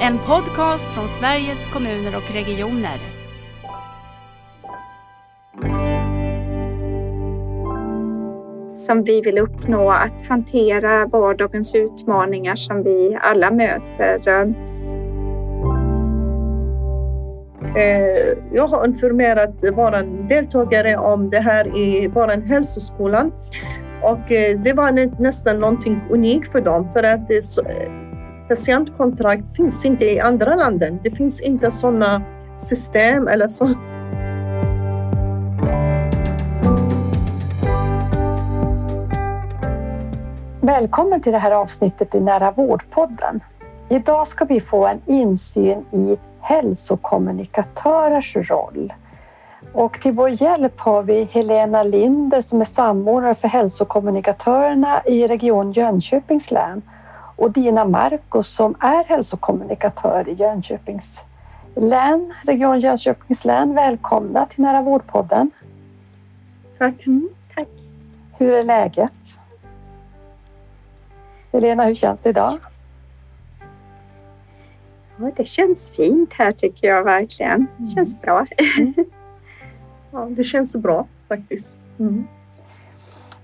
En podcast från Sveriges kommuner och regioner. Som vi vill uppnå att hantera vardagens utmaningar som vi alla möter. Eh, jag har informerat våra deltagare om det här i vår hälsoskolan och eh, det var nästan någonting unikt för dem för att patientkontrakt finns inte i andra länder. Det finns inte sådana system eller så. Välkommen till det här avsnittet i Nära vårdpodden. Idag ska vi få en insyn i hälsokommunikatörers roll. Och till vår hjälp har vi Helena Linder som är samordnare för hälsokommunikatörerna i Region Jönköpings län och Dina Marcos som är hälsokommunikatör i Jönköpings län, Region Jönköpings län. Välkomna till Nära vårdpodden. Tack. Mm, tack. Hur är läget? Helena, hur känns det idag? Ja, det känns fint här tycker jag verkligen. Det känns bra. Mm. ja, det känns bra faktiskt. Mm.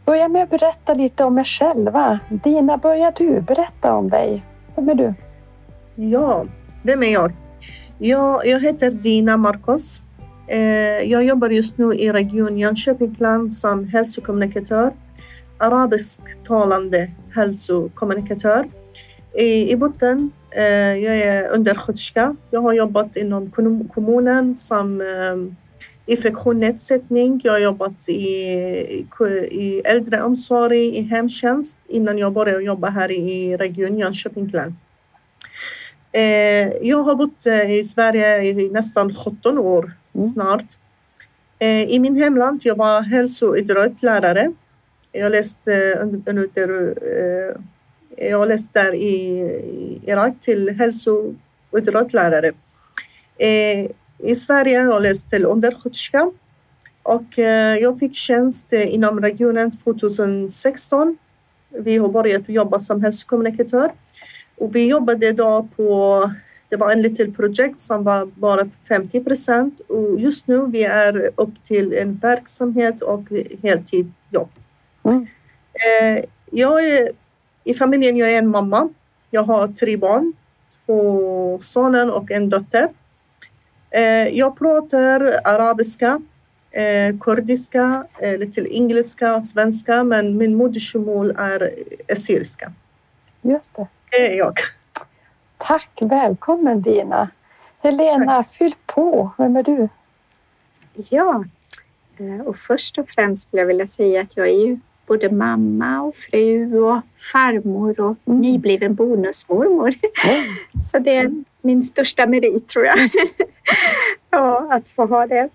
Börja med att berätta lite om er själva. Dina, börja du berätta om dig. Vem är du? Ja, vem är jag? Jag, jag heter Dina Marcos. Eh, jag jobbar just nu i Region Jönköpings län som hälsokommunikatör, arabisktalande hälsokommunikatör. I, i botten, eh, jag är undersköterska. Jag har jobbat inom kommunen som eh, infektionsnedsättning. Jag har jobbat i, i äldreomsorg, i hemtjänst innan jag började jobba här i Region Jönköpings län. Eh, jag har bott eh, i Sverige i nästan 17 år mm. snart. Eh, I min hemland jag var hälsoidrottslärare. Jag läste under, jag läste där i Irak till hälsoidrottslärare. I Sverige jag läst till undersköterska och eh, jag fick tjänst inom regionen 2016. Vi har börjat jobba som hälsokommunikatör och vi jobbade då på det var en litet projekt som var bara 50 procent och just nu vi är upp till en verksamhet och heltidsjobb. Mm. Eh, jag är, I familjen jag är en mamma. Jag har tre barn, två söner och en dotter. Eh, jag pratar arabiska, eh, kurdiska, eh, lite engelska, svenska men min modersmål är assyriska. Just det. Det är jag. Tack, välkommen Dina. Helena, Tack. fyll på. Vem är du? Ja, och först och främst skulle jag vilja säga att jag är ju både mamma och fru och farmor och mm. nybliven bonusmormor. Mm. Så det är min största merit tror jag. Ja, att få ha det.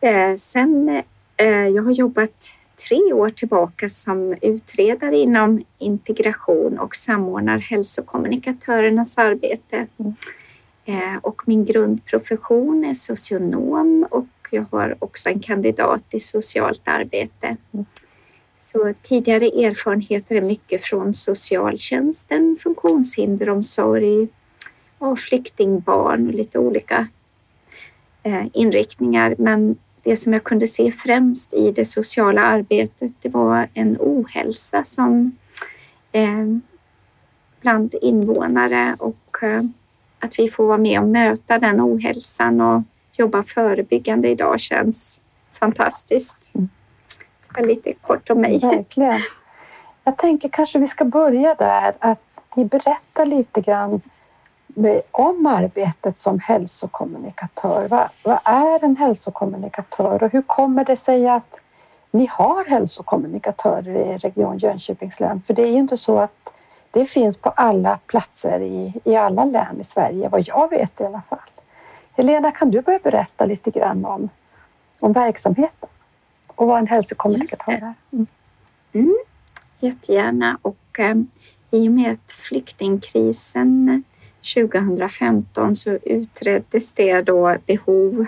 Eh, sen, eh, jag har jobbat tre år tillbaka som utredare inom integration och samordnar hälsokommunikatörernas arbete. Mm. Eh, och min grundprofession är socionom och jag har också en kandidat i socialt arbete. Mm. Så tidigare erfarenheter är mycket från socialtjänsten, funktionshinderomsorg och flyktingbarn och lite olika Eh, inriktningar. Men det som jag kunde se främst i det sociala arbetet, det var en ohälsa som eh, bland invånare och eh, att vi får vara med och möta den ohälsan och jobba förebyggande idag känns fantastiskt. Det var lite kort om mig. Verkligen. Jag tänker kanske vi ska börja där, att ni berättar lite grann om arbetet som hälsokommunikatör. Vad, vad är en hälsokommunikatör och hur kommer det sig att ni har hälsokommunikatörer i Region Jönköpings län? För det är ju inte så att det finns på alla platser i, i alla län i Sverige, vad jag vet i alla fall. Helena, kan du börja berätta lite grann om, om verksamheten? och vara en hälsokommunikatör där. Mm. Mm, jättegärna och eh, i och med att flyktingkrisen 2015 så utreddes det då behov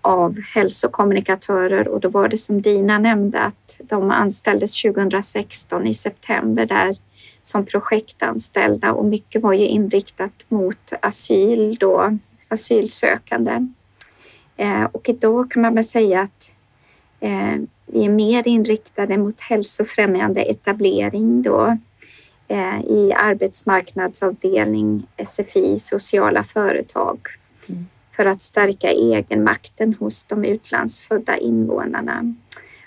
av hälsokommunikatörer och då var det som Dina nämnde att de anställdes 2016 i september där som projektanställda och mycket var ju inriktat mot asyl då, asylsökande. Eh, och idag kan man väl säga att eh, vi är mer inriktade mot hälsofrämjande etablering då i arbetsmarknadsavdelning, SFI, sociala företag mm. för att stärka egenmakten hos de utlandsfödda invånarna.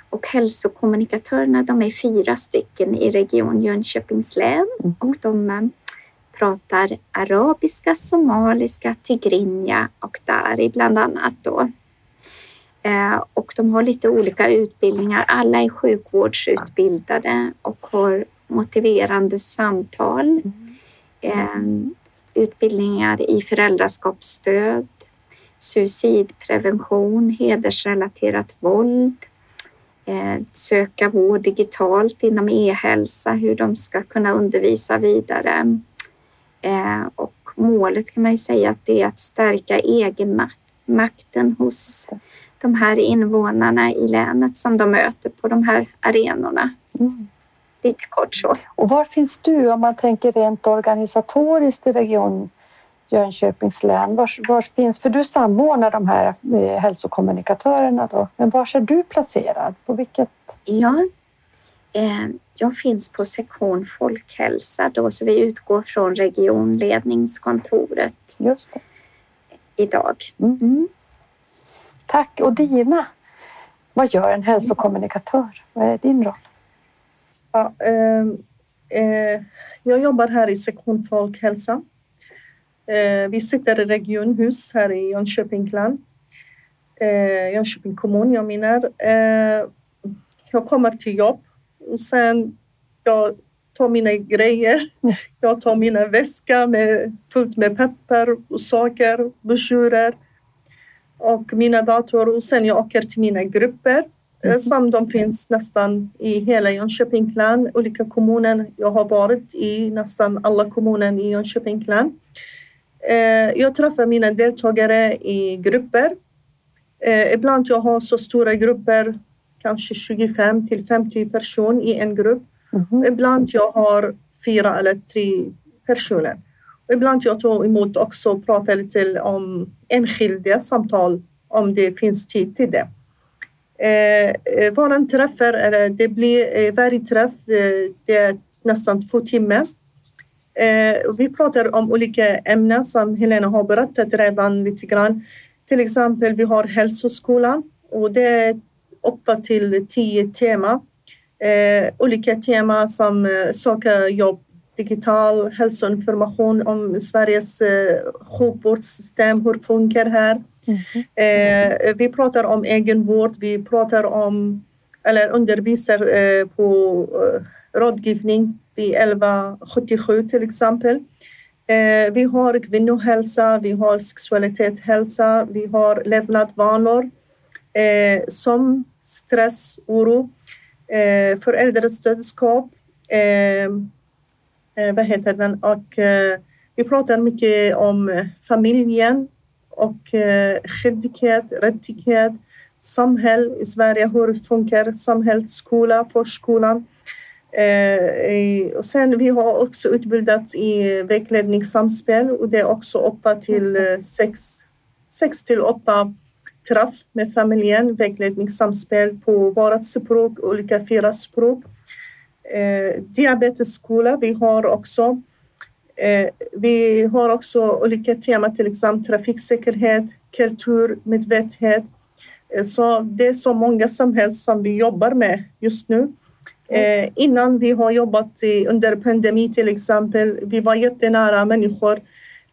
Och hälsokommunikatörerna, de är fyra stycken i Region Jönköpings län mm. och de eh, pratar arabiska, somaliska, tigrinja och dari bland annat då. Eh, och de har lite olika utbildningar. Alla är sjukvårdsutbildade och har motiverande samtal. Mm. Utbildningar i föräldraskapsstöd, suicidprevention, hedersrelaterat våld, eh, söka vård digitalt inom e-hälsa, hur de ska kunna undervisa vidare. Och målet kan man ju säga att det är att stärka egenmakten hos de här invånarna i länet som de möter på de här arenorna. Mm. Lite kort så. Och var finns du om man tänker rent organisatoriskt i Region Jönköpings län? Var, var finns, för du samordnar de här eh, hälsokommunikatörerna då, men var är du placerad? På vilket? Ja, eh, jag finns på sektion folkhälsa då, så vi utgår från regionledningskontoret Just det. idag. Mm. Mm. Tack. Och Dina, vad gör en hälsokommunikatör? Vad är din roll? Ja, eh, eh, jag jobbar här i sektion folkhälsa. Eh, vi sitter i regionhus här i Jönköping län. Eh, Jönköping kommun, jag menar. Eh, jag kommer till jobb och sen jag tar mina grejer. Jag tar mina väskor med, fullt med peppar och saker, broschyrer och mina datorer och sen jag åker till mina grupper mm. som de finns nästan i hela Jönköpings län, olika kommuner. Jag har varit i nästan alla kommuner i Jönköpings län. Eh, jag träffar mina deltagare i grupper. Eh, ibland jag har så stora grupper, kanske 25 till 50 personer i en grupp. Mm. Ibland jag har fyra eller tre personer. Ibland jag tar emot också och pratar lite om enskilda samtal om det finns tid till det. Eh, eh våran träffar, det blir eh, varje träff, eh, det är nästan två timmar. Eh, vi pratar om olika ämnen som Helena har berättat redan lite grann. Till exempel vi har hälsoskolan och det är åtta till tio tema. Eh, olika teman som eh, söka jobb digital hälsoinformation om Sveriges eh, sjukvårdssystem, hur det funkar här. Mm. Eh, vi pratar om egenvård, vi pratar om eller undervisar eh, på eh, rådgivning vid 1177 till exempel. Eh, vi har kvinnohälsa, vi har sexualitet, hälsa, vi har levnadsvanor eh, som stress, oro, eh, föräldrastödskap, eh, eh, vad heter den? Och, eh, vi pratar mycket om familjen och eh, skyldighet, rättighet, samhälle i Sverige, hur det funkar, samhällsskola, förskolan. Eh, och sen vi har också utbildats i vägledningssamspel och det är också 8 till 6, 6 till 8 träff med familjen, vägledningssamspel på vårt språk, olika fyra språk eh, diabetesskola. Vi har också eh, vi har också olika teman, till exempel trafiksäkerhet, kultur, medvetenhet. Eh, så det är så många samhällen som vi jobbar med just nu. Eh, innan vi har jobbat i, under pandemi till exempel, vi var jättenära människor.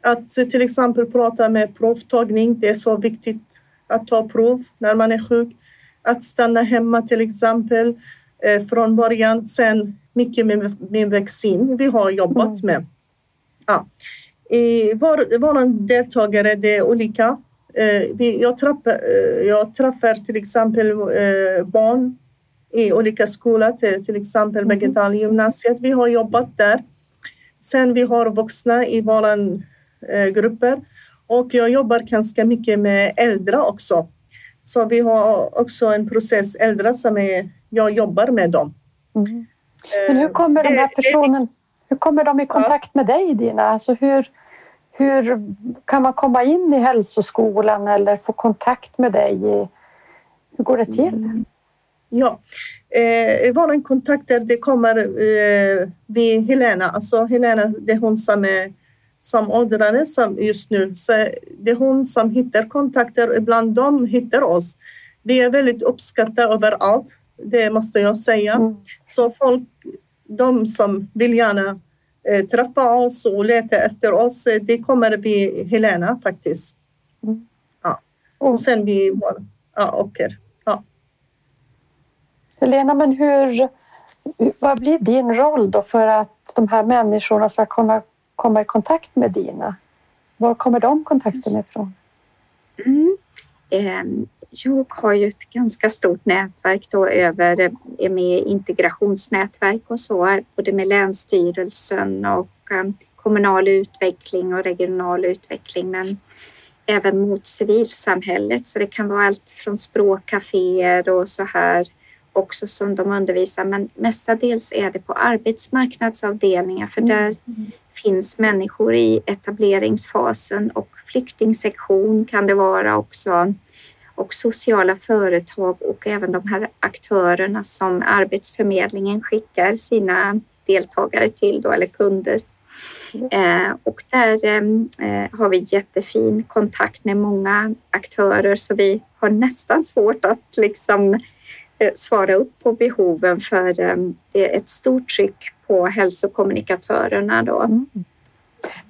Att till exempel prata med provtagning, det är så viktigt att ta prov när man är sjuk. Att stanna hemma till exempel. Eh, från början. Sen mycket med, med vaccin vi har jobbat mm. med. Ja. I vår, våra deltagare det är olika. Eh, jag, träffar, eh, jag träffar till exempel barn i olika skolor, till, exempel mm. Vegetaliegymnasiet. Vi har jobbat där. Sen vi har vuxna i våra grupper och jag jobbar ganska mycket med äldre också. Så vi har också en process äldre som är jag jobbar med dem. Mm. Men hur kommer de här personerna Hur kommer de i kontakt med dig Dina? Alltså hur, hur kan man komma in i hälsoskolan eller få kontakt med dig? Hur går det till? Mm. Ja, eh, våra kontakter det kommer eh, vid Helena. Alltså Helena, det är hon som är samordnare som just nu. Så det är hon som hittar kontakter. Ibland de hittar oss. Vi är väldigt uppskattade överallt. Det måste jag säga. Mm. Så folk, de som vill gärna eh, träffa oss och leta efter oss, eh, det kommer vi Helena faktiskt. Ja. Och sen vi ja, åker. Ja. Helena, men hur, vad blir din roll då för att de här människorna ska kunna komma i kontakt med Dina? Var kommer de kontakterna ifrån? Mm. Ehm, jag har ju ett ganska stort nätverk då över är med integrationsnätverk och så, både med Länsstyrelsen och ehm, kommunal utveckling och regional utveckling, men även mot civilsamhället. Så det kan vara allt från språkcaféer och så här också som de undervisar, men mestadels är det på arbetsmarknadsavdelningar för där mm. finns människor i etableringsfasen och flyktingsektion kan det vara också och sociala företag och även de här aktörerna som Arbetsförmedlingen skickar sina deltagare till då, eller kunder. Eh, och där eh, har vi jättefin kontakt med många aktörer så vi har nästan svårt att liksom eh, svara upp på behoven för eh, det är ett stort tryck på hälsokommunikatörerna då. Mm.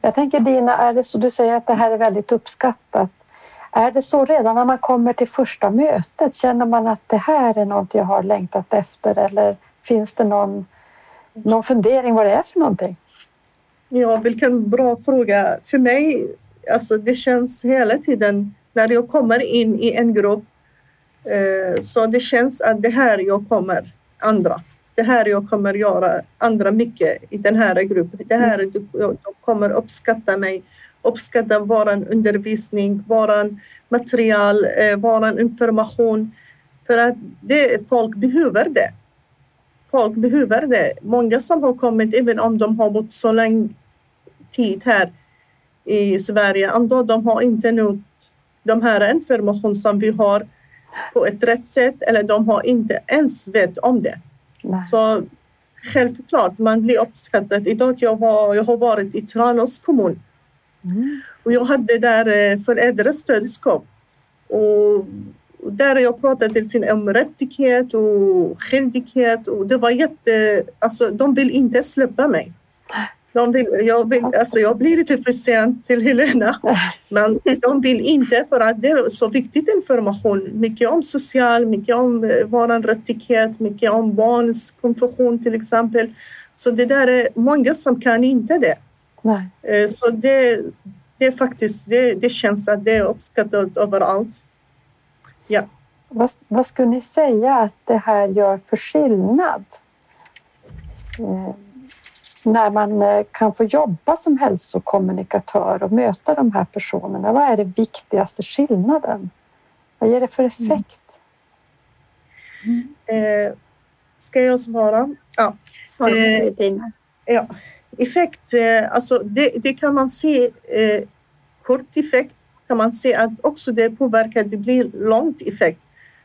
Jag tänker Dina, är det så du säger att det här är väldigt uppskattat? Är det så redan när man kommer till första mötet? Känner man att det här är något jag har längtat efter eller finns det någon, någon fundering vad det är för någonting? Ja, vilken bra fråga. För mig, alltså det känns hela tiden när jag kommer in i en grupp eh, så det känns att det här jag kommer andra. Det här jag kommer göra andra mycket i den här gruppen. Det här mm. de kommer uppskatta mig uppskattar vår undervisning, vår material, eh, vår information. För att det, folk behöver det. Folk behöver det. Många som har kommit, även om de har bott så lång tid här i Sverige, ändå de har inte nått de här information som vi har på ett rätt sätt eller de har inte ens vet om det. Nej. Så självklart, man blir uppskattad. Idag jag, var, jag har varit i Tranås kommun Mm. Och jag hade där eh, föräldrastödskap. Och där jag pratade till om rättighet och skyldighet och det var jätte... Alltså de vill inte släppa mig. De vill, jag, vill, alltså jag blir lite för sent till Helena, men de vill inte för att det är så viktig information. Mycket om social, mycket om eh, vår rättighet, mycket om barns konfession till exempel. Så det där är många som kan inte det. Nej. Eh, så det, det är faktiskt, det, det känns att det är uppskattat överallt. Ja. Vad, vad skulle ni säga att det här gör för skillnad? Eh, när man eh, kan få jobba som hälsokommunikatör och möta de här personerna. Vad är det viktigaste skillnaden? Vad ger det för mm. effekt? Mm. Eh, ska jag svara? Ja. Svara på eh, det, Ja effekt, eh, alltså det, det kan man se eh, kort effekt kan man se att också det påverkar, det blir långt effekt.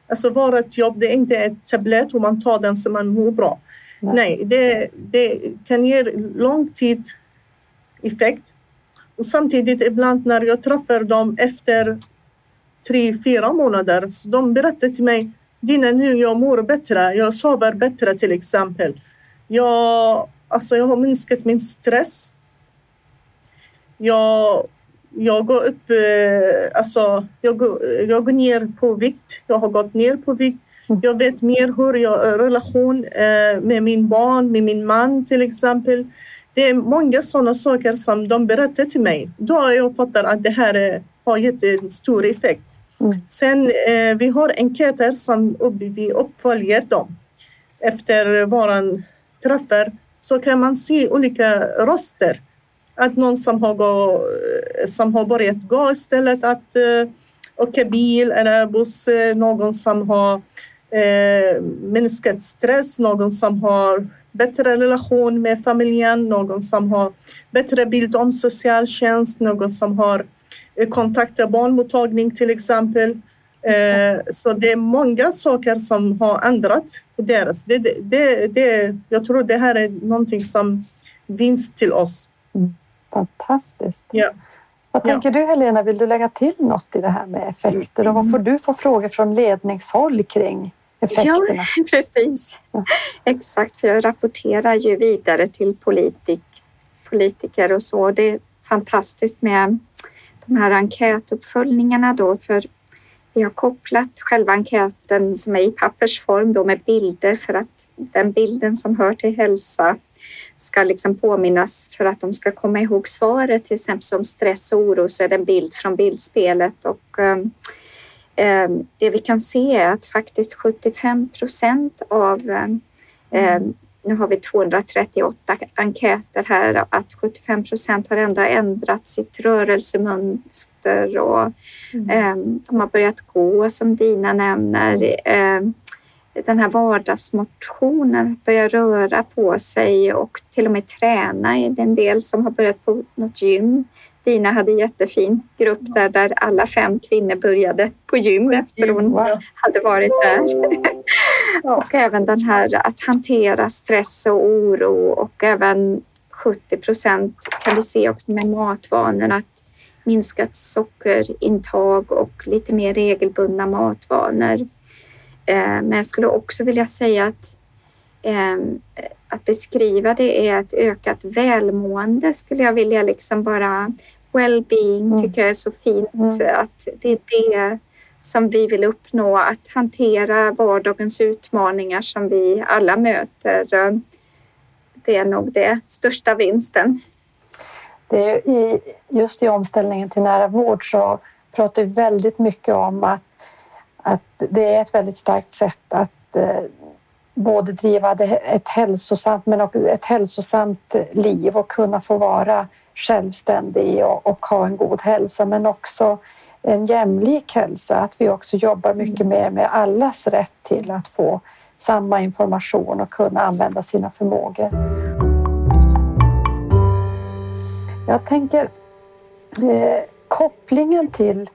Alltså vårt jobb, det är inte ett tablett och man tar den så man mår bra. Nej, Nej det, det kan ge lång tid effekt. Och samtidigt ibland när jag träffar dem efter tre, fyra månader, så de berättar till mig Dina, nu jag mår bättre, jag sover bättre till exempel. Jag Alltså jag har minskat min stress. Jag, jag går upp, eh, alltså jag går, jag går ner på vikt. Jag har gått ner på vikt. Jag vet mer hur jag relation eh, med min barn, med min man till exempel. Det är många sådana saker som de berättar till mig. Då har jag fattat att det här har gett en stor effekt. Mm. Sen eh, vi har enkäter som vi uppföljer dem efter våra träffar så kan man se olika röster. Att någon som har, gå, som har börjat gå istället att uh, åka bil eller buss, eh, någon som har uh, minskat stress, någon som har bättre relation med familjen, någon som har bättre bild om socialtjänst, någon som har kontaktat barnmottagning till exempel. Eh, så det är många saker som har ändrat på deras. Det, det, det, jag tror det här är någonting som vinst till oss. Fantastiskt. Ja. Vad tänker du Helena, vill du lägga till något i det här med effekter och vad får du för frågor från ledningshåll kring effekterna? Ja, precis. Ja. Exakt, för jag rapporterar ju vidare till politik, politiker och så. Det är fantastiskt med de här enkätuppföljningarna då, för vi har kopplat själva enkäten som är i pappersform då med bilder för att den bilden som hör till hälsa ska liksom påminnas för att de ska komma ihåg svaret. Till exempel som stress och oro så är det en bild från bildspelet och eh, det vi kan se är att faktiskt 75 procent av eh, nu har vi 238 enkäter här, att 75 procent har ändå ändrat sitt rörelsemönster och mm. eh, de har börjat gå som Dina nämner. Eh, den här vardagsmotionen, börja röra på sig och till och med träna. Det är en del som har börjat på något gym. Dina hade en jättefin grupp där, där alla fem kvinnor började på gym efter hon hade varit där. och även den här att hantera stress och oro och även 70 procent kan vi se också med matvanorna att minskat sockerintag och lite mer regelbundna matvanor. Eh, men jag skulle också vilja säga att ehm, att beskriva det är ett ökat välmående skulle jag vilja liksom bara well-being mm. tycker jag är så fint mm. att det är det som vi vill uppnå, att hantera vardagens utmaningar som vi alla möter. Eh, det är nog det största vinsten. Det är i, just i omställningen till nära vård så pratar vi väldigt mycket om att att det är ett väldigt starkt sätt att eh, både driva ett hälsosamt, men också ett hälsosamt liv och kunna få vara självständig och, och ha en god hälsa, men också en jämlik hälsa. Att vi också jobbar mycket mer med allas rätt till att få samma information och kunna använda sina förmågor. Jag tänker eh, kopplingen till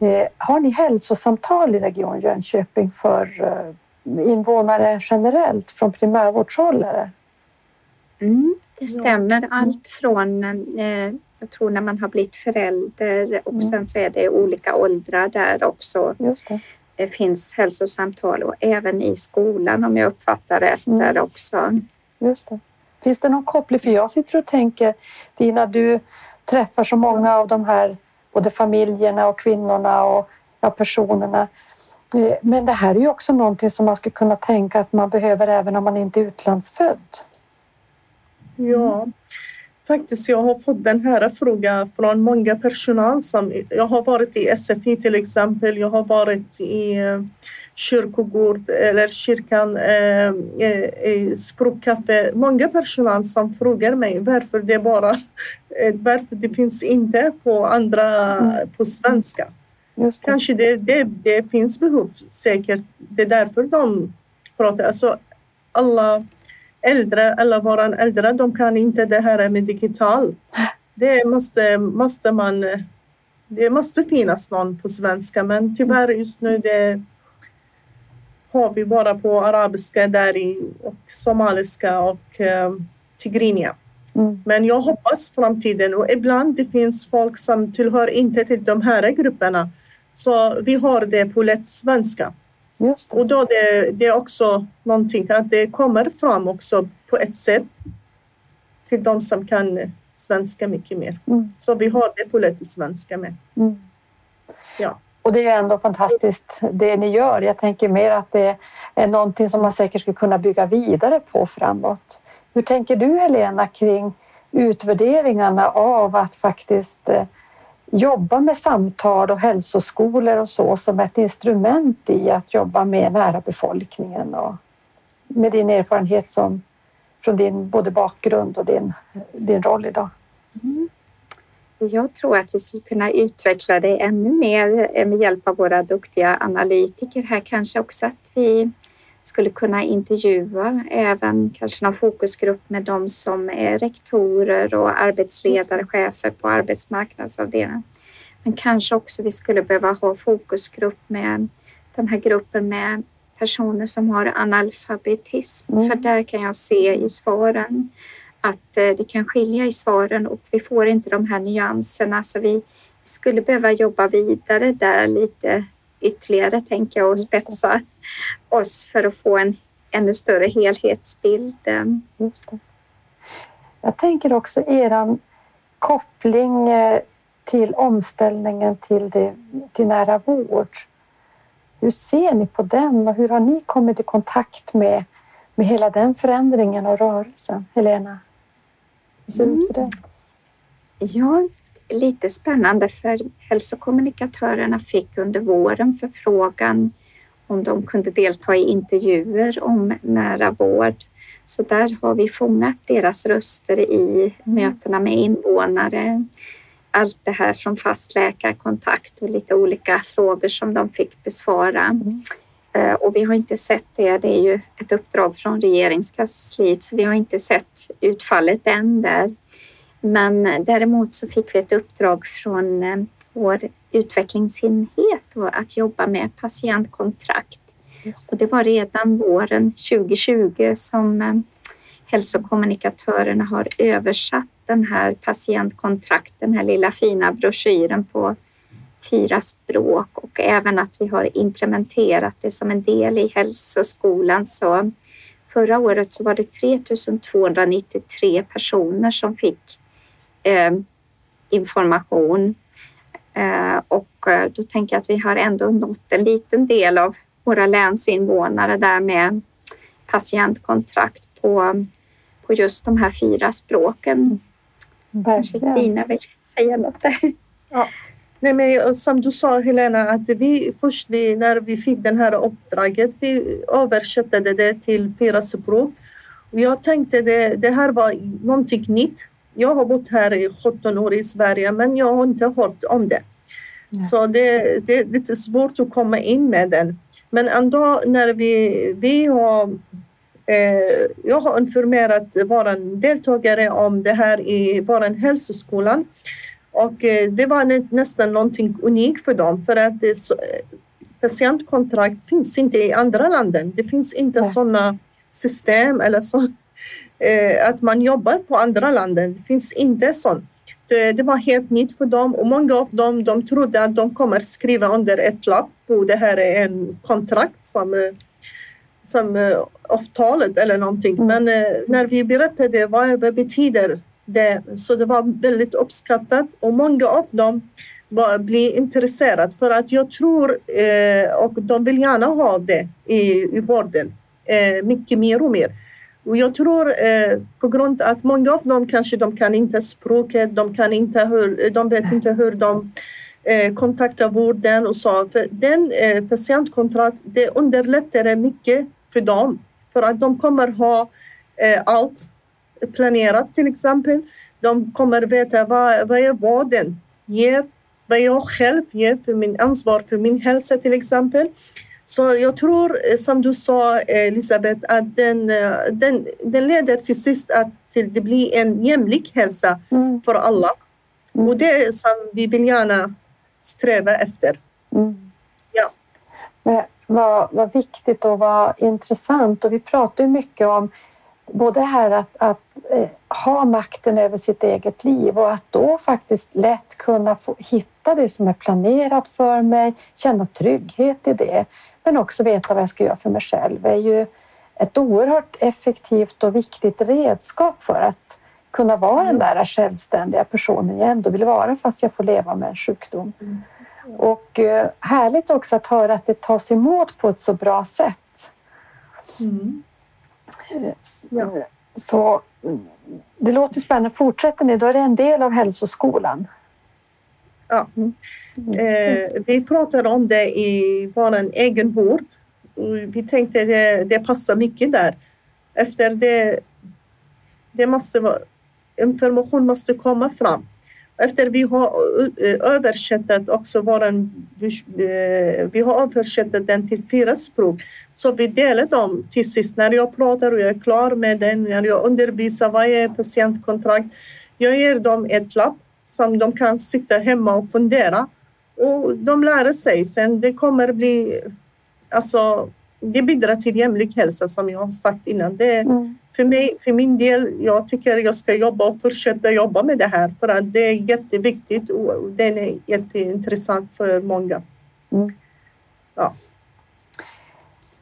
Eh, har ni hälsosamtal i Region Jönköping för eh, invånare generellt från primärvårdshåll? Mm, det stämmer. Allt från eh, jag tror när man har blivit förälder och mm. sen så är det olika åldrar där också. Just det. det finns hälsosamtal och även i skolan om jag uppfattar rätt mm. där också. Just det. Finns det någon koppling? För jag sitter och tänker, Dina, du träffar så många av de här både familjerna och kvinnorna och ja, personerna. Eh, men det här är ju också någonting som man skulle kunna tänka att man behöver även om man inte är utlandsfödd. Ja, faktiskt jag har fått den här frågan från många personal som jag har varit i SFI till exempel. Jag har varit i eh, kyrkogård eller kyrkan, eh, eh, språkkaffe. Många personal som frågar mig varför det bara eh, varför det finns inte på andra mm. på svenska. Det. Kanske det, det, det finns behov säkert. Det är därför de pratar. Alltså, alla äldre eller våra äldre, de kan inte det här med digital. Det måste, måste man. Det måste finnas någon på svenska, men tyvärr just nu det har vi bara på arabiska, dari och somaliska och eh, tigrinia. Mm. Men jag hoppas framtiden och ibland det finns folk som tillhör inte till de här grupperna. Så vi har det på lätt svenska. Just det. Och då det, det är också någonting att det kommer fram också på ett sätt till de som kan svenska mycket mer. Mm. Så vi har det på svenska med. Mm. Ja. Och det är ju ändå fantastiskt det ni gör. Jag tänker mer att det är någonting som man säkert skulle kunna bygga vidare på framåt. Hur tänker du Helena kring utvärderingarna av att faktiskt eh, jobba med samtal och hälsoskolor och så som ett instrument i att jobba med nära befolkningen och med din erfarenhet som, från din både bakgrund och din, din roll idag? Mm. Jag tror att vi skulle kunna utveckla det ännu mer eh, med hjälp av våra duktiga analytiker här. Kanske också att vi skulle kunna intervjua även kanske någon fokusgrupp med de som är rektorer och arbetsledare, chefer på arbetsmarknadsavdelningen. Men kanske också vi skulle behöva ha fokusgrupp med den här gruppen med personer som har analfabetism. Mm. För där kan jag se i svaren att eh, det kan skilja i svaren och vi får inte de här nyanserna. Så vi skulle behöva jobba vidare där lite ytterligare, tänker jag, och spetsa oss för att få en ännu större helhetsbild. Jag tänker också er koppling eh, till omställningen till, det, till nära vård. Hur ser ni på den och hur har ni kommit i kontakt med, med hela den förändringen och rörelsen? Helena, hur ser det ut för dig? Ja, lite spännande för hälsokommunikatörerna fick under våren förfrågan om de kunde delta i intervjuer om nära vård. Så där har vi fångat deras röster i mötena med invånare. Allt det här från fast läkarkontakt och lite olika frågor som de fick besvara. Mm. Eh, och vi har inte sett det. Det är ju ett uppdrag från regeringskansliet så vi har inte sett utfallet än där. Men däremot så fick vi ett uppdrag från eh, vår utvecklingsenhet att jobba med patientkontrakt. Och det var redan våren 2020 som eh, hälsokommunikatörerna har översatt den här patientkontrakt, den här lilla fina broschyren på fyra språk och även att vi har implementerat det som en del i hälsoskolan. Så förra året så var det 3293 personer som fick eh, information. Eh, och eh, då tänker jag att vi har ändå nått en liten del av våra länsinvånare där med patientkontrakt på, på just de här fyra språken. Kanske Dina vill säga något där. Ja. Nej, men som du sa Helena, att vi först vi, när vi fick det här uppdraget, vi översatte det till fyra språk. Och jag tänkte det, det här var någonting nytt jag har bott här i 17 år i Sverige men jag har inte hört om det. Ja. Så det, det, är lite svårt att komma in med den. Men ändå när vi, vi har eh, jag har informerat våra deltagare om det här i vår hälsoskolan. Och eh, det var nästan någonting unikt för dem för att det, så, patientkontrakt finns inte i andra länder. Det finns inte ja. sådana system eller så, eh, att man jobbar på andra länder. Det finns inte sånt. Det, var helt nytt för dem och många av dem de trodde att de kommer skriva under ett lapp och det här är en kontrakt som, eh, som uh, avtalet eller någonting. Mm. Men när vi berättade vad det betyder det, så det var väldigt uppskattat och många av dem blir intresserade för att jag tror och de vill gärna ha det i, i vården mycket mer och mer. Och jag tror eh, på grund av att många av dem kanske de kan inte språket, de, kan inte hur, de vet inte hur de eh, kontaktar vården och så. För den eh, patientkontrakt, det underlättar mycket för dem. För att de kommer ha eh, allt planerat till exempel. De kommer veta vad, vad är vården ger, vad jag själv ger för min ansvar för min hälsa till exempel. Så jag tror, eh, som du sa Elisabeth, att den, eh, den, den leder till sist att till det blir en jämlik hälsa mm. för alla. Mm. Och det är som vi vill gärna sträva efter. Mm. Ja. Men vad, vad viktigt och vad intressant. Och vi pratar ju mycket om både här att, att eh, ha makten över sitt eget liv och att då faktiskt lätt kunna få hitta det som är planerat för mig, känna trygghet i det men också veta vad jag ska göra för mig själv är ju ett oerhört effektivt och viktigt redskap för att kunna vara den där självständiga personen jag ändå vill vara fast jag får leva med en sjukdom. Mm. Och eh, härligt också att höra att det tas emot på ett så bra sätt. Mm. Ja. Så det låter spännande. Fortsätter ni, då är det en del av hälsoskolan. Ja. Mm. Eh, vi pratade om det i vår egen vård. Vi tänkte att det, det passar mycket där. Efter det, det måste information måste komma fram. Efter vi har eh, översatt också våran, eh, vi har översatt den till fyra språk. Så vi delar dem till sist när jag pratar och jag är klar med den, när jag undervisar varje patientkontrakt. Jag ger dem ett lapp som de kan sitta hemma och fundera och de lär sig sen. Det kommer bli, alltså det bidrar till jämlik hälsa som jag har sagt innan. Det, mm. för, mig, för min del, jag tycker jag ska jobba och fortsätta jobba med det här för att det är jätteviktigt och det är jätteintressant för många. Mm. Ja.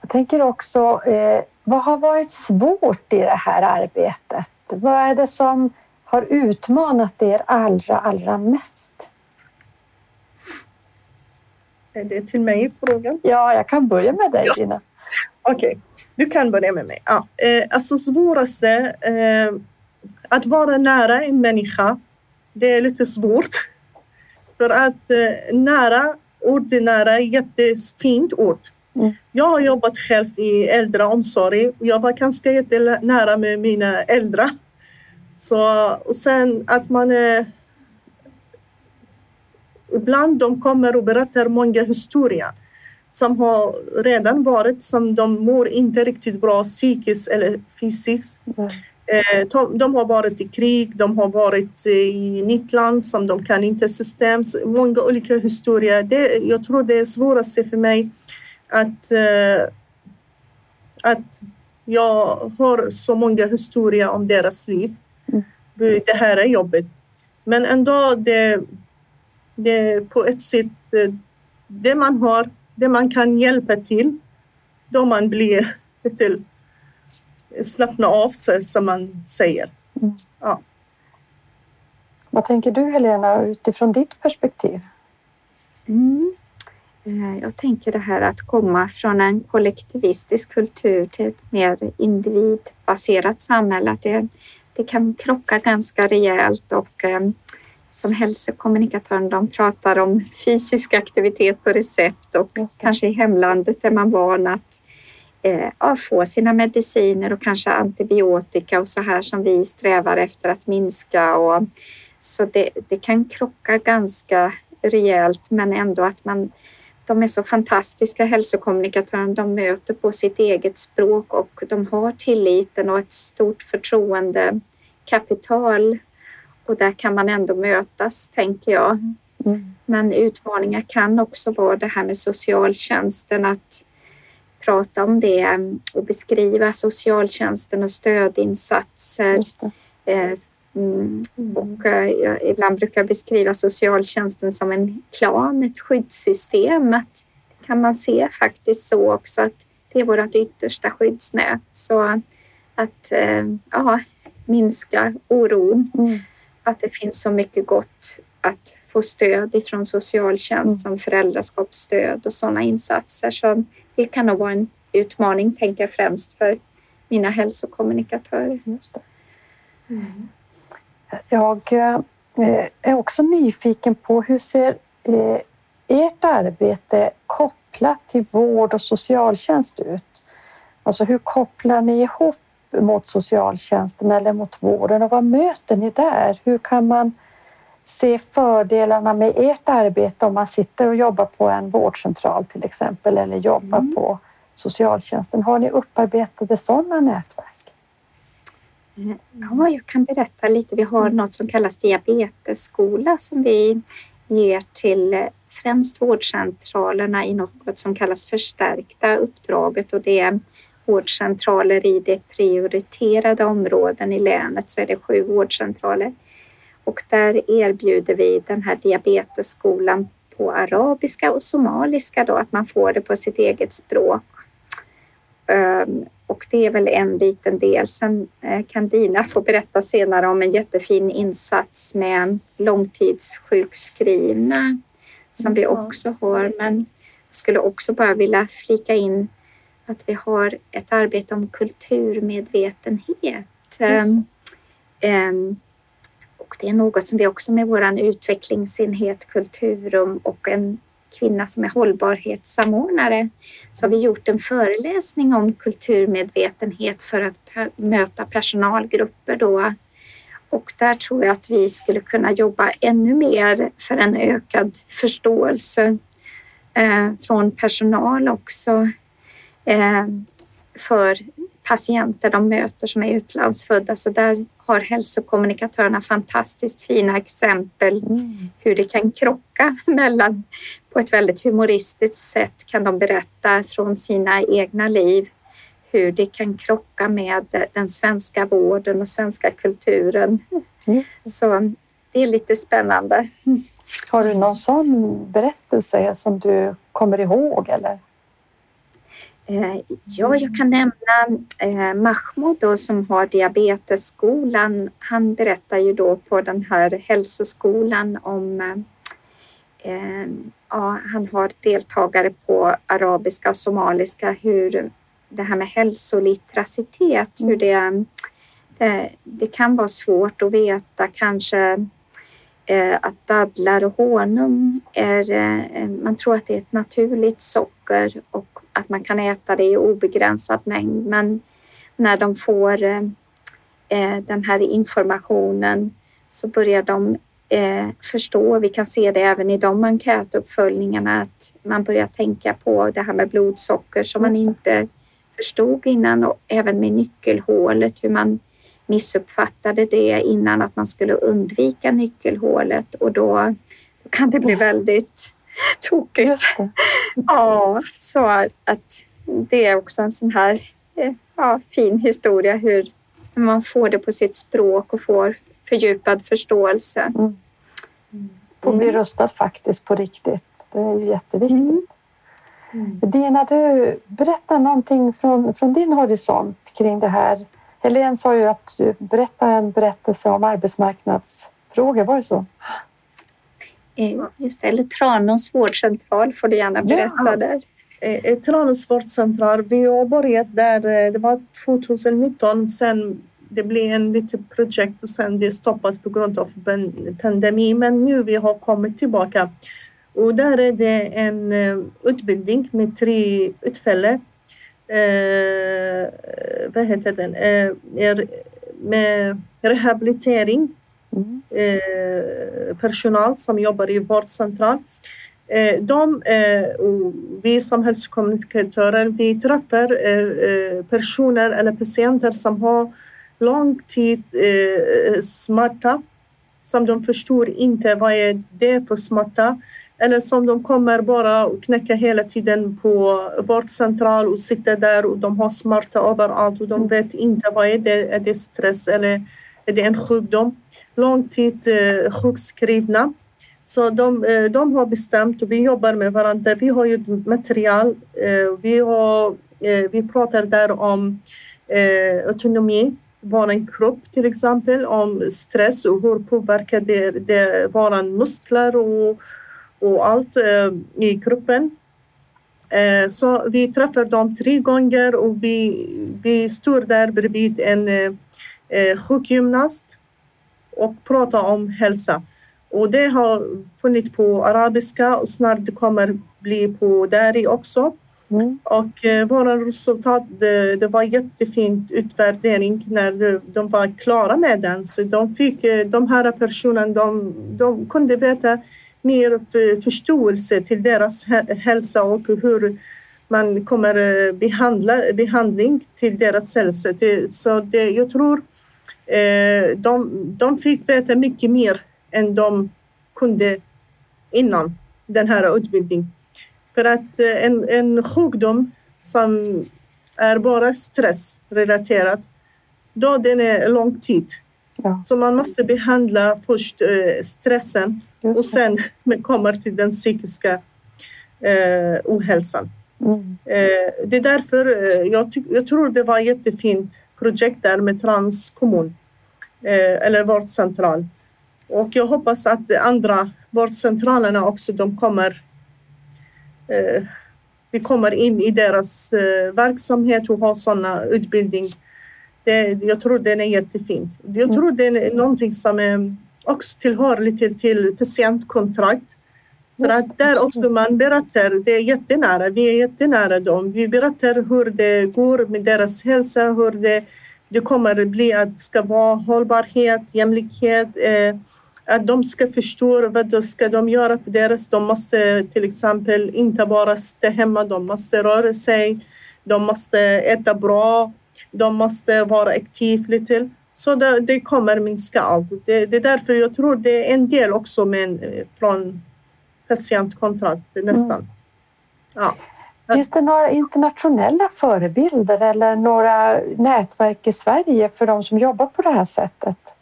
Jag tänker också, eh, vad har varit svårt i det här arbetet? Vad är det som har utmanat er allra, allra mest? Är det till mig frågan? Ja, jag kan börja med dig, ja. Okej, okay. du kan börja med mig. Ja. Eh, alltså svåraste, eh, att vara nära en människa, det är lite svårt. För att eh, nära, ord nära är jättefint ord. Mm. Jag har jobbat själv i äldreomsorg. Jag var ganska nära med mina äldre. Så, och sen att man är... Ibland de kommer och berättar många historier som har redan varit som de mår inte riktigt bra psykiskt eller fysiskt. Mm. De har varit i krig, de har varit i nytt land som de kan inte system. Många olika historier. Det, jag tror det är svåraste för mig att, eh, att jag har så många historier om deras liv. Det här är jobbigt. Men ändå det, det på ett sätt eh, det man har, det man kan hjälpa till då man blir till slappna av sig som man säger. Mm. Ja. Vad tänker du Helena utifrån ditt perspektiv? Mm. Eh, jag tänker det här att komma från en kollektivistisk kultur till ett mer individbaserat samhälle, att det, det kan krocka ganska rejält och eh, som hälsokommunikatören, de pratar om fysisk aktivitet på recept och kanske i hemlandet är man van att eh, få sina mediciner och kanske antibiotika och så här som vi strävar efter att minska. Och, så det, det kan krocka ganska rejält men ändå att man de är så fantastiska hälsokommunikatörer. De möter på sitt eget språk och de har tilliten och ett stort förtroende kapital. Och där kan man ändå mötas, tänker jag. Mm. Men utmaningar kan också vara det här med socialtjänsten, att prata om det och beskriva socialtjänsten och stödinsatser. Mm. Och eh, ibland brukar jag beskriva socialtjänsten som en klan, ett skyddssystem. Att kan man se faktiskt så också att det är vårt yttersta skyddsnät. Så att eh, ja, minska oron. Mm. Att det finns så mycket gott att få stöd ifrån socialtjänst mm. som föräldraskapsstöd och sådana insatser. Så det kan nog vara en utmaning, tänker jag främst för mina hälsokommunikatörer. Just mm. Jag eh, är också nyfiken på hur ser eh, ert arbete kopplat till vård och socialtjänst ut? Alltså hur kopplar ni ihop mot socialtjänsten eller mot vården och vad möter ni där? Hur kan man se fördelarna med ert arbete om man sitter och jobbar på en vårdcentral till exempel eller jobbar mm. på socialtjänsten? Har ni upparbetade sådana nätverk? Ja, jag kan berätta lite. Vi har något som kallas diabetesskola som vi ger till främst vårdcentralerna i något som kallas förstärkta uppdraget och det är vårdcentraler i det prioriterade områden i länet så är det sju vårdcentraler. Och där erbjuder vi den här diabetesskolan på arabiska och somaliska då, att man får det på sitt eget språk. Ehm, och det är väl en liten del. Sen eh, kan Dina få berätta senare om en jättefin insats med långtidssjukskrivna som vi också har. Men jag skulle också bara vilja flika in att vi har ett arbete om kulturmedvetenhet. Um, och det är något som vi också med vår utvecklingsenhet Kulturum och en kvinna som är hållbarhetssamordnare så har vi gjort en föreläsning om kulturmedvetenhet för att möta personalgrupper då. Och där tror jag att vi skulle kunna jobba ännu mer för en ökad förståelse eh, från personal också. eh, för patienter de möter som är utlandsfödda. Så där har hälsokommunikatörerna fantastiskt fina exempel mm. hur det kan krocka mellan på ett väldigt humoristiskt sätt kan de berätta från sina egna liv hur det kan krocka med den svenska vården och svenska kulturen. Mm. Så det är lite spännande. Har du någon sån berättelse som du kommer ihåg? Eller? Eh, ja, jag kan nämna eh, Mahmoud då, som har diabetesskolan. Han berättar ju då på den här hälsoskolan om eh, ja, han har deltagare på arabiska och somaliska hur det här med hälsolitteracitet, hur det, det, det kan vara svårt att veta kanske eh, att dadlar och honung är, eh, man tror att det är ett naturligt socker och att man kan äta det i obegränsad mängd. Men när de får eh, den här informationen så börjar de eh, förstå, vi kan se det även i de enkätuppföljningarna, att man börjar tänka på det här med blodsocker som man inte förstod innan. Och även med nyckelhålet, hur man missuppfattade det innan att man skulle undvika nyckelhålet. Och då, då kan det bli väldigt tokigt. Ja, så att det är också en sån här eh, ja, fin historia hur man får det på sitt språk och får fördjupad förståelse. Mm. Får bli mm. rustad faktiskt på riktigt. Det är ju jätteviktigt. Mm. Mm. Dina, du berättar någonting från, från din horisont kring det här. Helene sa ju att du berättade en berättelse om arbetsmarknadsfrågor, var det så? Eh, just det, eller Tranås vårdcentral får du gärna berätta ja. där. Eh, Tranås vårdcentral, vi har börjat där, eh, det var 2019, sen det blev en litet projekt och sen det stoppat på grund av pandemi. Men nu vi har kommit tillbaka och där är det en utbildning med tre utfälle. Uh, vad heter den? Uh, med rehabilitering. Mm. Uh, personal som jobbar i vårdcentral. De, och vi som hälsokommunikatörer, vi träffar personer eller patienter som har lång tid smärta som de förstår inte vad är det för smärta eller som de kommer bara och knäcka hela tiden på vårdcentral och sitter där och de har smärta överallt och de mm. vet inte vad är det är. det stress eller är det en sjukdom? Lång tid eh, sjukskrivna. Så de, eh, de har bestämt och vi jobbar med varandra. Vi har ju material. Eh, vi, har, eh, vi pratar där om autonomi, vår kropp till exempel, om stress och hur påverkar det, det våra muskler och och allt i kroppen. Så vi träffar dem tre gånger och vi, vi står där bredvid en sjukgymnast och pratar om hälsa. Och det har funnits på arabiska och snart det kommer bli på dari också. Mm. Och eh, våra resultat, det, det var jättefint utvärdering när de var klara med den. Så de fick, de här personerna, de, de kunde veta mer förståelse till deras hälsa och hur man kommer eh, behandla behandling till deras hälsa. Så det, jag tror eh, de, de fick veta mycket mer än de kunde innan den här utbildningen. För att eh, en, en sjukdom som är bara stressrelaterad, då den är lång tid. Ja. Så man måste behandla först stressen och sen kommer till den psykiska eh, ohälsan. Mm. Eh, det är därför eh, jag, jag tror det var ett jättefint projekt där med Trans kommun eh, eller vårdcentral. Och jag hoppas att de andra vårdcentralerna också de kommer eh, vi kommer in i deras eh, verksamhet och har sådana utbildning. Det, jag tror den är jättefint. Jag mm. tror det är någonting som är också tillhör lite till patientkontrakt. För att där också man berättar, det är jättenära, vi är jättenära dem. Vi berättar hur det går med deras hälsa, hur det, det kommer bli att det ska vara hållbarhet, jämlikhet, eh, att de ska förstå vad de ska de göra för deras. De måste till exempel inte bara sitta hemma, de måste röra sig. de måste äta bra, de måste vara aktiva lite. Så det, det kommer minska allt. Det, det, är därför jag tror det är en del också med, från patientkontrakt nästan. Mm. Ja. Finns det några internationella förebilder eller några nätverk i Sverige för de som jobbar på det här sättet?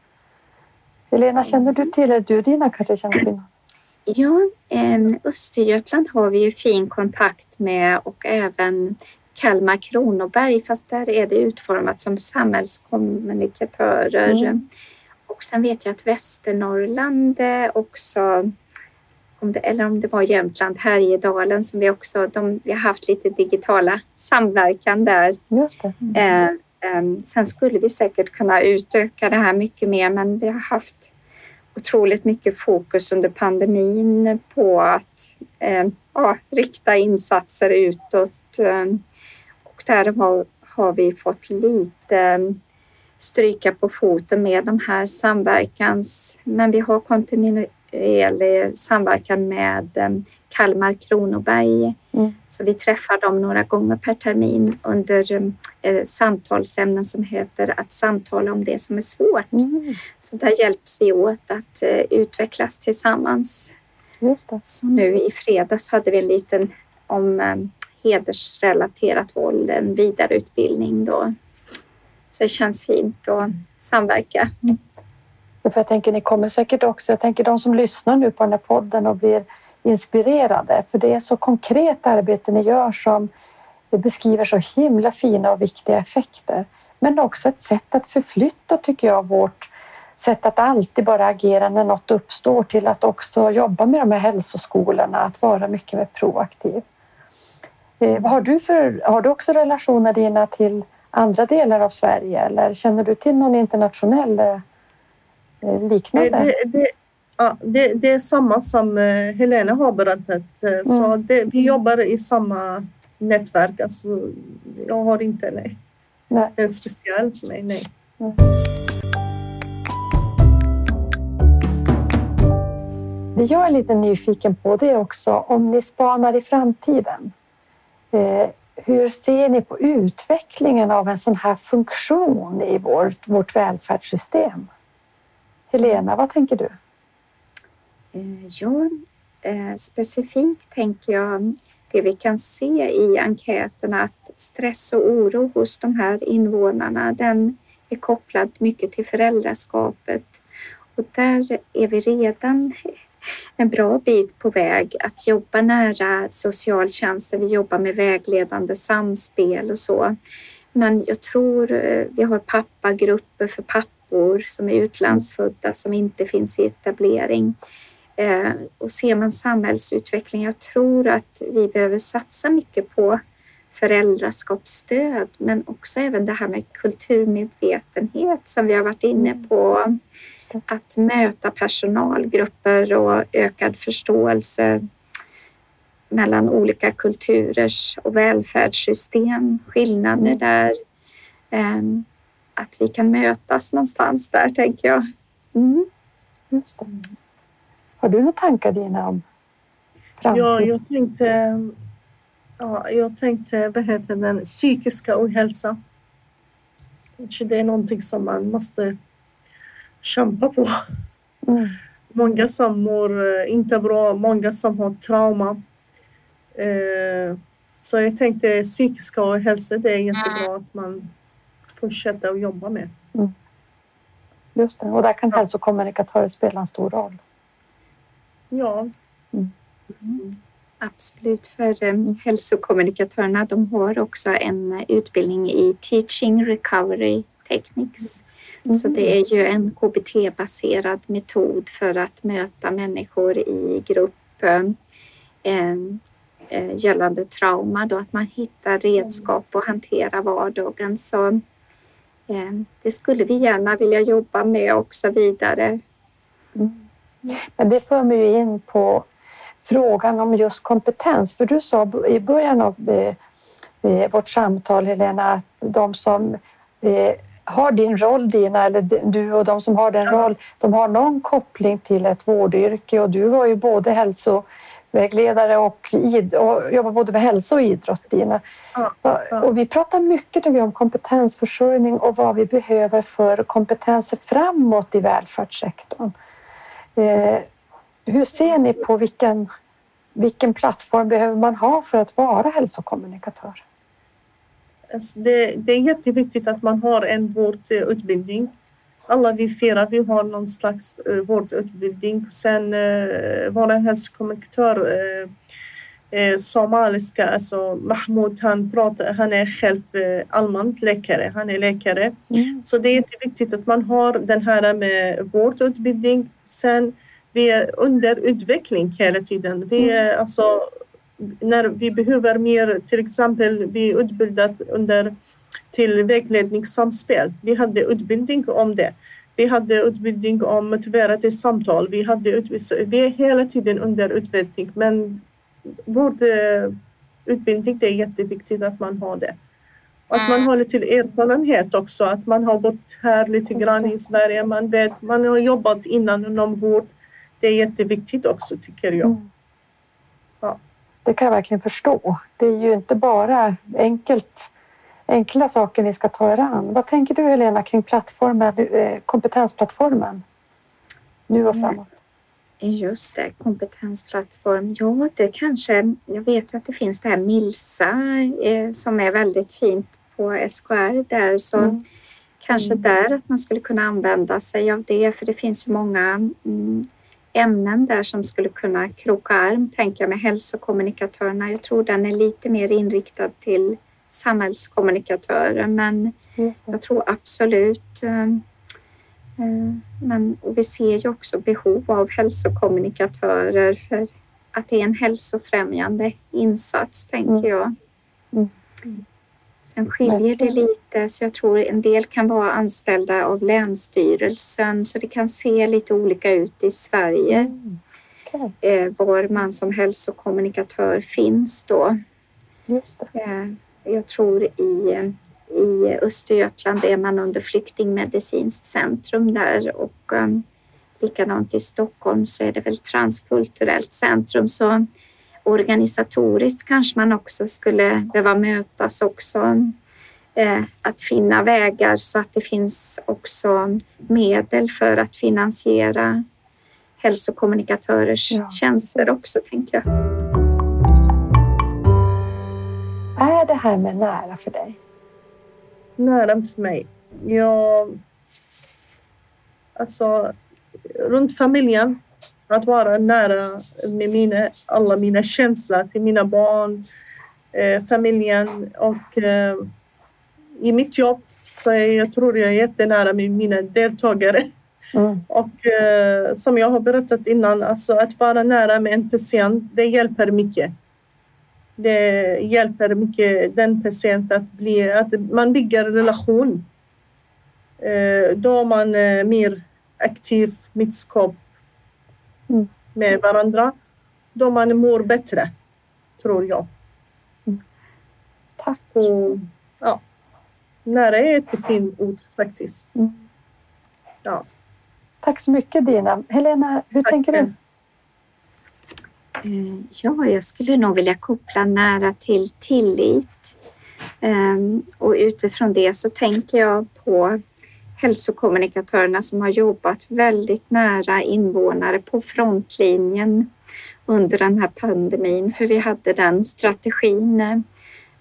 Helena, känner du till, eller du Dina kanske känner till? Ja, Östergötland har vi ju fin kontakt med och även Kalmar Kronoberg fast där är det utformat som samhällskommunikatörer. Mm. Och sen vet jag att Västernorrland också om det, eller om det var Jämtland, Härjedalen som vi också, de, vi har haft lite digitala samverkan där. Eh, eh, sen skulle vi säkert kunna utöka det här mycket mer men vi har haft otroligt mycket fokus under pandemin på att eh, ja, rikta insatser utåt. Eh, och där har, har vi fått lite eh, stryka på foten med de här samverkans... Men vi har kontinuerligt kontinuerlig samverkan med ehm, Kalmar Kronoberg. Mm. Så vi träffar dem några gånger per termin under eh, samtalsämnen som heter att samtala om det som är svårt. Mm. Så där hjälps vi åt att eh, utvecklas tillsammans. Så nu i fredags hade vi en liten om eh, hedersrelaterat våld, en vidareutbildning då. Så det känns fint att samverka. Mm. För jag tänker, ni kommer säkert också, jag tänker de som lyssnar nu på den här podden och blir inspirerade, för det är så konkret arbete ni gör som beskriver så himla fina och viktiga effekter. Men också ett sätt att förflytta, tycker jag, vårt sätt att alltid bara agera när något uppstår till att också jobba med de här hälsoskolorna, att vara mycket mer proaktiv. Eh, har du, för, har du också relationer dina till andra delar av Sverige eller känner du till någon internationell eh, liknande? Det, det, ja, det, det, är samma som eh, Helena har berättat. Eh, mm. Så det, vi jobbar i samma nätverk. Alltså, jag har inte nej. nej. en speciell för mig. Nej. Mm. Det jag är lite nyfiken på det är också om ni spanar i framtiden. Eh, hur ser ni på utvecklingen av en sån här funktion i vårt, vårt välfärdssystem? Helena, vad tänker du? Eh, ja, eh, specifikt tänker jag det vi kan se i enkäterna att stress och oro hos de här invånarna den är kopplad mycket till föräldraskapet. Och där är vi redan en bra bit på väg att jobba nära socialtjänsten. Vi jobbar med vägledande samspel och så. Men jag tror eh, vi har pappagrupper för pappor pappor som är utlandsfödda som inte finns i etablering. Eh, och ser man samhällsutveckling, jag tror att vi behöver satsa mycket på föräldraskapsstöd men också även det här med kulturmedvetenhet som vi har varit inne mm. på. Att möta personalgrupper och ökad förståelse mellan olika kulturers och välfärdssystem, skillnader mm. där. Att vi kan mötas någonstans där, tänker jag. Mm. Just det. Har du några tankar Dina om framtiden? Ja, jag tänkte, ja, jag tänkte vad heter den, psykiska ohälsa. Kanske det är någonting som man måste kämpa på. Mm. Många som mår eh, inte bra, många som har trauma. Eh, så jag tänkte psykiska ohälsa, det är jättebra att man fortsätta att jobba med. Mm. Just det, och där kan ja. hälsokommunikatörer spela en stor roll. Ja. Mm. Mm. Absolut, för um, hälsokommunikatörerna de har också en utbildning i Teaching Recovery Techniques. Mm. Så det är ju en KBT-baserad metod för att möta människor i grupp um, um, gällande trauma, då att man hittar redskap och hanterar vardagen. Så Eh, det skulle vi gärna vilja jobba med också vidare. Mm. Men det för mig in på frågan om just kompetens. För du sa i början av eh, eh, vårt samtal, Helena, att de som har din roll, Dina, eller du och de som har den roll, de har någon koppling till ett vårdyrke och du var ju både hälso vägledare och, id- och jobbar både med hälsa och idrott, Dina. Ja, ja. Och vi pratar mycket jag, om kompetensförsörjning och vad vi behöver för kompetenser framåt i välfärdssektorn. Eh, hur ser ni på vilken, vilken plattform behöver man ha för att vara hälsokommunikatör? Alltså det, det är jätteviktigt att man har en vårdutbildning. Alla vi fyra, vi har någon slags uh, vårdutbildning. Sen uh, vår hälsokommunikatör, uh, uh, somaliska, alltså Mahmoud, han, pratar, han är själv uh, allmänt läkare. Han är läkare. Så det är jätteviktigt att man har den här med vårdutbildning. Sen vi är under utveckling hela tiden. Vi är alltså när vi behöver mer, till exempel vi utbildat under till vägledningssamspel. Vi hade utbildning om det. Vi hade utbildning om motiverade samtal. Vi, hade vi är hela tiden under utveckling men vår eh, utbildning det är jätteviktigt att man har det. Och att man har lite erfarenhet också, att man har bott här lite grann i Sverige. Man vet, man har jobbat innan inom vård. Det är jätteviktigt också tycker jag. Mm. Det kan jag verkligen förstå. Det är ju inte bara enkelt, enkla saker ni ska ta er an. Vad tänker du Helena kring plattformen, eh, kompetensplattformen? Nu och framåt. Just det, kompetensplattform. Ja, det kanske... Jag vet ju att det finns det här Milsa eh, som är väldigt fint på SKR där. Så Mm. kanske där att man skulle kunna använda sig av det. För det finns ju många mm, ämnen där som skulle kunna kroka arm, tänker jag, med hälsokommunikatörerna. Jag tror den är lite mer inriktad till samhällskommunikatörer, men det. jag tror absolut eh, eh, men vi ser ju också behov av hälsokommunikatörer för att det är en hälsofrämjande insats, tänker Mm. jag. Mm. Sen skiljer det lite, så jag tror en del kan vara anställda av Länsstyrelsen, så det kan se lite olika ut i Sverige Mm. Eh, var man som hälsokommunikatör finns då. just det. Jag tror i, i Östergötland är man under flyktingmedicinskt centrum där och eh, likadant i Stockholm så är det väl transkulturellt centrum. Så organisatoriskt kanske man också skulle behöva mötas också. Eh, att finna vägar så att det finns också medel för att finansiera hälsokommunikatörers Ja, tjänster också, tänker jag. Är det här med nära för dig? nära för mig. Jag... Alltså, runt familjen. Att vara nära med mina, alla mina känslor till mina barn, eh, familjen och eh, i mitt jobb så jag tror jag är jättenära med mina deltagare. Mm. Och eh, som jag har berättat innan, alltså att vara nära med en patient, det hjälper mycket. Det hjälper mycket den patient att bli, att man bygger relation. Eh, då man eh, mer aktiv medskap Mm. med varandra. Då man mår bättre, tror jag. Tack. Och, ja. Nära är ett fint ord faktiskt. Mm. Ja. Tack så mycket Dina. Helena, hur Tack. tänker du? Eh, ja, jag skulle nog vilja koppla nära till tillit. Ehm, och utifrån det så tänker jag på hälsokommunikatörerna som har jobbat väldigt nära invånare på frontlinjen under den här pandemin. För vi hade den strategin eh,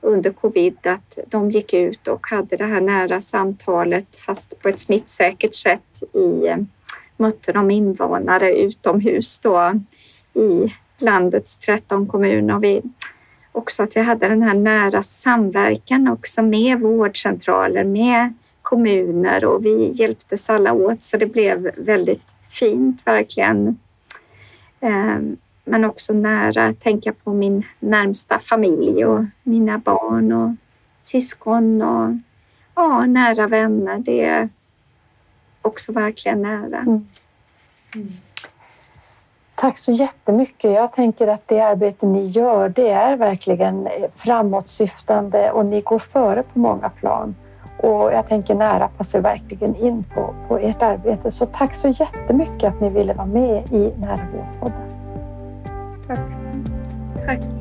under covid att de gick ut och hade det här nära samtalet fast på ett smittsäkert sätt i eh, mötte de invånare utomhus då i landets 13 kommuner. Och vi, också att vi hade den här nära samverkan också med vårdcentraler, med kommuner och vi hjälptes alla åt så det blev väldigt fint verkligen. Ehm, men också nära, tänka på min närmsta familj och mina barn och syskon och ja, nära vänner. Det är också verkligen nära. Mm. mm. Tack så jättemycket. Jag tänker att det arbete ni gör, det är verkligen framåtsyftande och ni går före på många plan. Och jag tänker nära passar verkligen in på, på ert arbete. Så tack så jättemycket att ni ville vara med i Nära vårdpodden. Tack. Tack.